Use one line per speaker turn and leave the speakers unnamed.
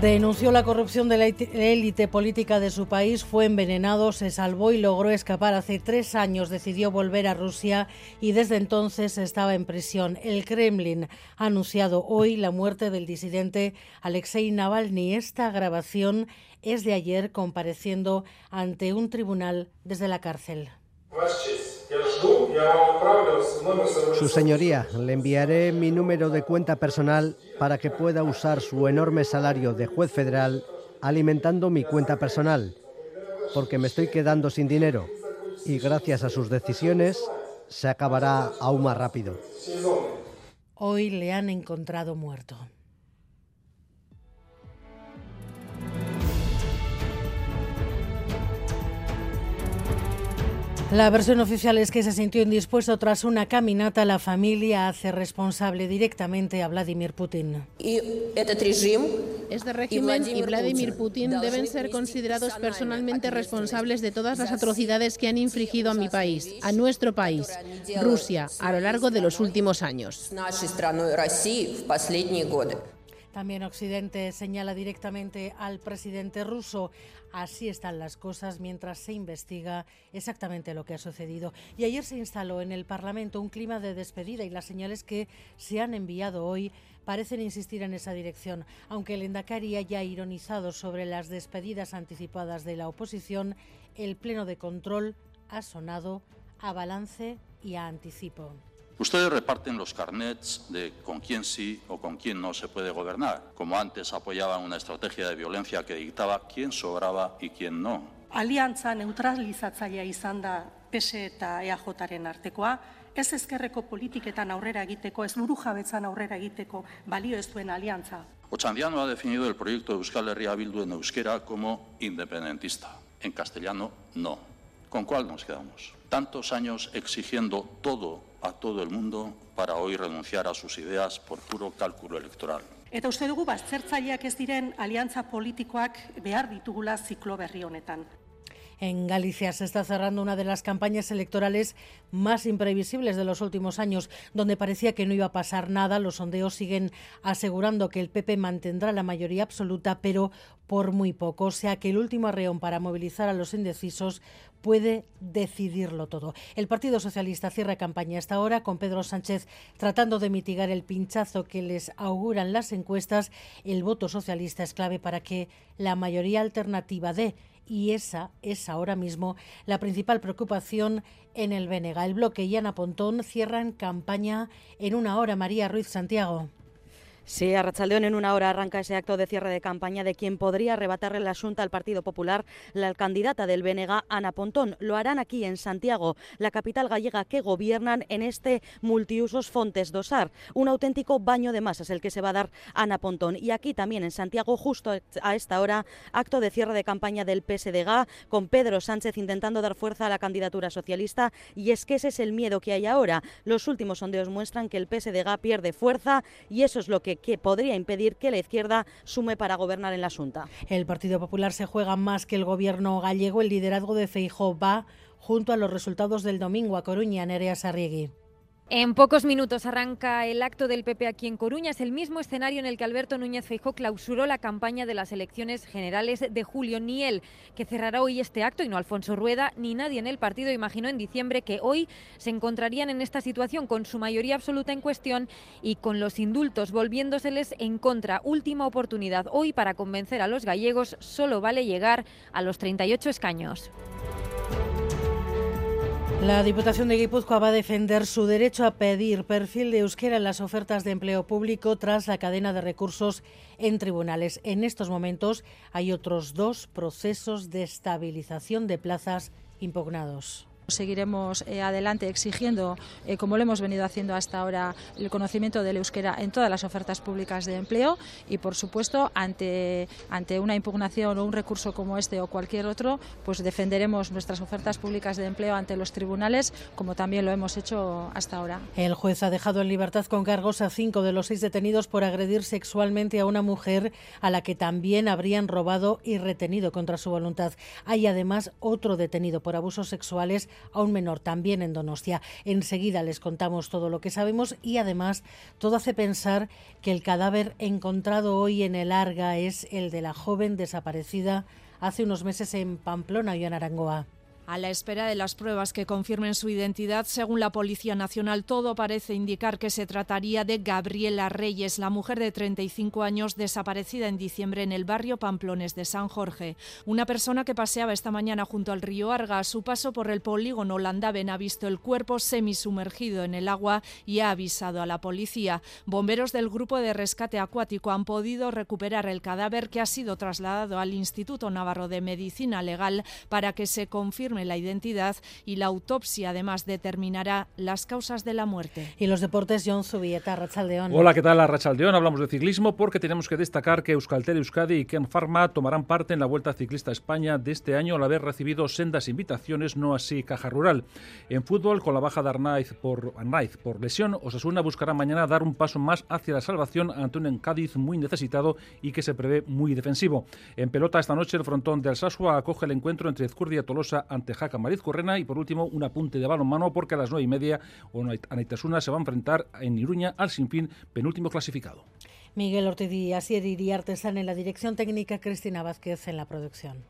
Denunció la corrupción de la élite política de su país, fue envenenado, se salvó y logró escapar. Hace tres años decidió volver a Rusia y desde entonces estaba en prisión. El Kremlin ha anunciado hoy la muerte del disidente Alexei Navalny. Esta grabación es de ayer compareciendo ante un tribunal desde la cárcel.
Su señoría, le enviaré mi número de cuenta personal para que pueda usar su enorme salario de juez federal alimentando mi cuenta personal, porque me estoy quedando sin dinero y gracias a sus decisiones se acabará aún más rápido.
Hoy le han encontrado muerto. La versión oficial es que se sintió indispuesto tras una caminata. La familia hace responsable directamente a Vladimir Putin.
Este régimen y Vladimir Putin deben ser considerados personalmente responsables de todas las atrocidades que han infligido a mi país, a nuestro país, Rusia, a lo largo de los últimos años.
También Occidente señala directamente al presidente ruso. Así están las cosas mientras se investiga exactamente lo que ha sucedido. Y ayer se instaló en el Parlamento un clima de despedida y las señales que se han enviado hoy parecen insistir en esa dirección. Aunque el Endacari haya ironizado sobre las despedidas anticipadas de la oposición, el pleno de control ha sonado a balance y a anticipo.
Ustedes reparten los carnets de con quién sí o con quién no se puede gobernar, como antes apoyaban una estrategia de violencia que dictaba quién sobraba y quién no.
Aliantza neutralizatzailea izan da PSE eta EAJaren artekoa, ez ezkerreko politiketan aurrera egiteko, ez burujabetzan aurrera egiteko balio ez duen aliantza.
Ochandiano ha definido el proyecto de Euskal Herria Bildu en euskera como independentista. En castellano, no. ¿Con cuál nos quedamos? Tantos años exigiendo todo a todo el mundo para hoy renunciar a sus ideas por puro cálculo electoral.
Eta uste dugu baztertzaileak ez diren aliantza politikoak behar ditugula ziklo berri honetan.
En Galicia se está cerrando una de las campañas electorales más imprevisibles de los últimos años, donde parecía que no iba a pasar nada. Los sondeos siguen asegurando que el PP mantendrá la mayoría absoluta, pero por muy poco. O sea que el último arreón para movilizar a los indecisos puede decidirlo todo. El Partido Socialista cierra campaña hasta ahora con Pedro Sánchez tratando de mitigar el pinchazo que les auguran las encuestas. El voto socialista es clave para que la mayoría alternativa dé y esa es ahora mismo la principal preocupación en el Benega. El bloque y Ana Pontón cierran campaña en una hora. María Ruiz Santiago.
Sí, a Rachaldeón en una hora arranca ese acto de cierre de campaña de quien podría arrebatarle la asunta al Partido Popular, la candidata del BNG, Ana Pontón. Lo harán aquí en Santiago, la capital gallega que gobiernan en este multiusos Fontes Dosar. Un auténtico baño de masas el que se va a dar Ana Pontón. Y aquí también en Santiago, justo a esta hora, acto de cierre de campaña del PSDG, con Pedro Sánchez intentando dar fuerza a la candidatura socialista. Y es que ese es el miedo que hay ahora. Los últimos sondeos muestran que el PSDG pierde fuerza y eso es lo que que, podría impedir que la izquierda sume para gobernar en la Junta.
El Partido Popular se juega más que el gobierno gallego. El liderazgo de Feijóo va junto a los resultados del domingo a Coruña, Nerea Sarriegui.
En pocos minutos arranca el acto del PP aquí en Coruña. Es el mismo escenario en el que Alberto Núñez Feijó clausuró la campaña de las elecciones generales de julio. Ni él, que cerrará hoy este acto, y no Alfonso Rueda, ni nadie en el partido imaginó en diciembre que hoy se encontrarían en esta situación con su mayoría absoluta en cuestión y con los indultos volviéndoseles en contra. Última oportunidad hoy para convencer a los gallegos. Solo vale llegar a los 38 escaños.
La Diputación de Guipúzcoa va a defender su derecho a pedir perfil de euskera en las ofertas de empleo público tras la cadena de recursos en tribunales. En estos momentos hay otros dos procesos de estabilización de plazas impugnados.
Seguiremos eh, adelante exigiendo, eh, como lo hemos venido haciendo hasta ahora, el conocimiento del euskera en todas las ofertas públicas de empleo y, por supuesto, ante, ante una impugnación o un recurso como este o cualquier otro, pues defenderemos nuestras ofertas públicas de empleo ante los tribunales, como también lo hemos hecho hasta ahora.
El juez ha dejado en libertad con cargos a cinco de los seis detenidos por agredir sexualmente a una mujer a la que también habrían robado y retenido contra su voluntad. Hay además otro detenido por abusos sexuales a un menor también en Donostia. Enseguida les contamos todo lo que sabemos y además todo hace pensar que el cadáver encontrado hoy en el Arga es el de la joven desaparecida hace unos meses en Pamplona y en Arangoa.
A la espera de las pruebas que confirmen su identidad, según la Policía Nacional, todo parece indicar que se trataría de Gabriela Reyes, la mujer de 35 años desaparecida en diciembre en el barrio Pamplones de San Jorge. Una persona que paseaba esta mañana junto al río Arga a su paso por el polígono Landaven ha visto el cuerpo semisumergido en el agua y ha avisado a la policía. Bomberos del grupo de rescate acuático han podido recuperar el cadáver que ha sido trasladado al Instituto Navarro de Medicina Legal para que se confirme la identidad y la autopsia además determinará las causas de la muerte.
Y los deportes, John Zubieta, Rachaldeón.
Hola, ¿qué tal? Rachaldeón. Hablamos de ciclismo porque tenemos que destacar que Euskaltel Euskadi y Ken Pharma tomarán parte en la Vuelta Ciclista España de este año al haber recibido sendas invitaciones, no así Caja Rural. En fútbol, con la baja de Arnaiz por, Arnaiz por lesión, Osasuna buscará mañana dar un paso más hacia la salvación ante un Cádiz muy necesitado y que se prevé muy defensivo. En pelota, esta noche el frontón de Alsasua acoge el encuentro entre Ezcurdia y Tolosa ante Jaca Mariz Correna y por último un apunte de balonmano porque a las nueve y media Anaitasuna se va a enfrentar en Iruña al Sinfín, penúltimo clasificado.
Miguel Ortiz y Asier Iriarte están en la dirección técnica, Cristina Vázquez en la producción.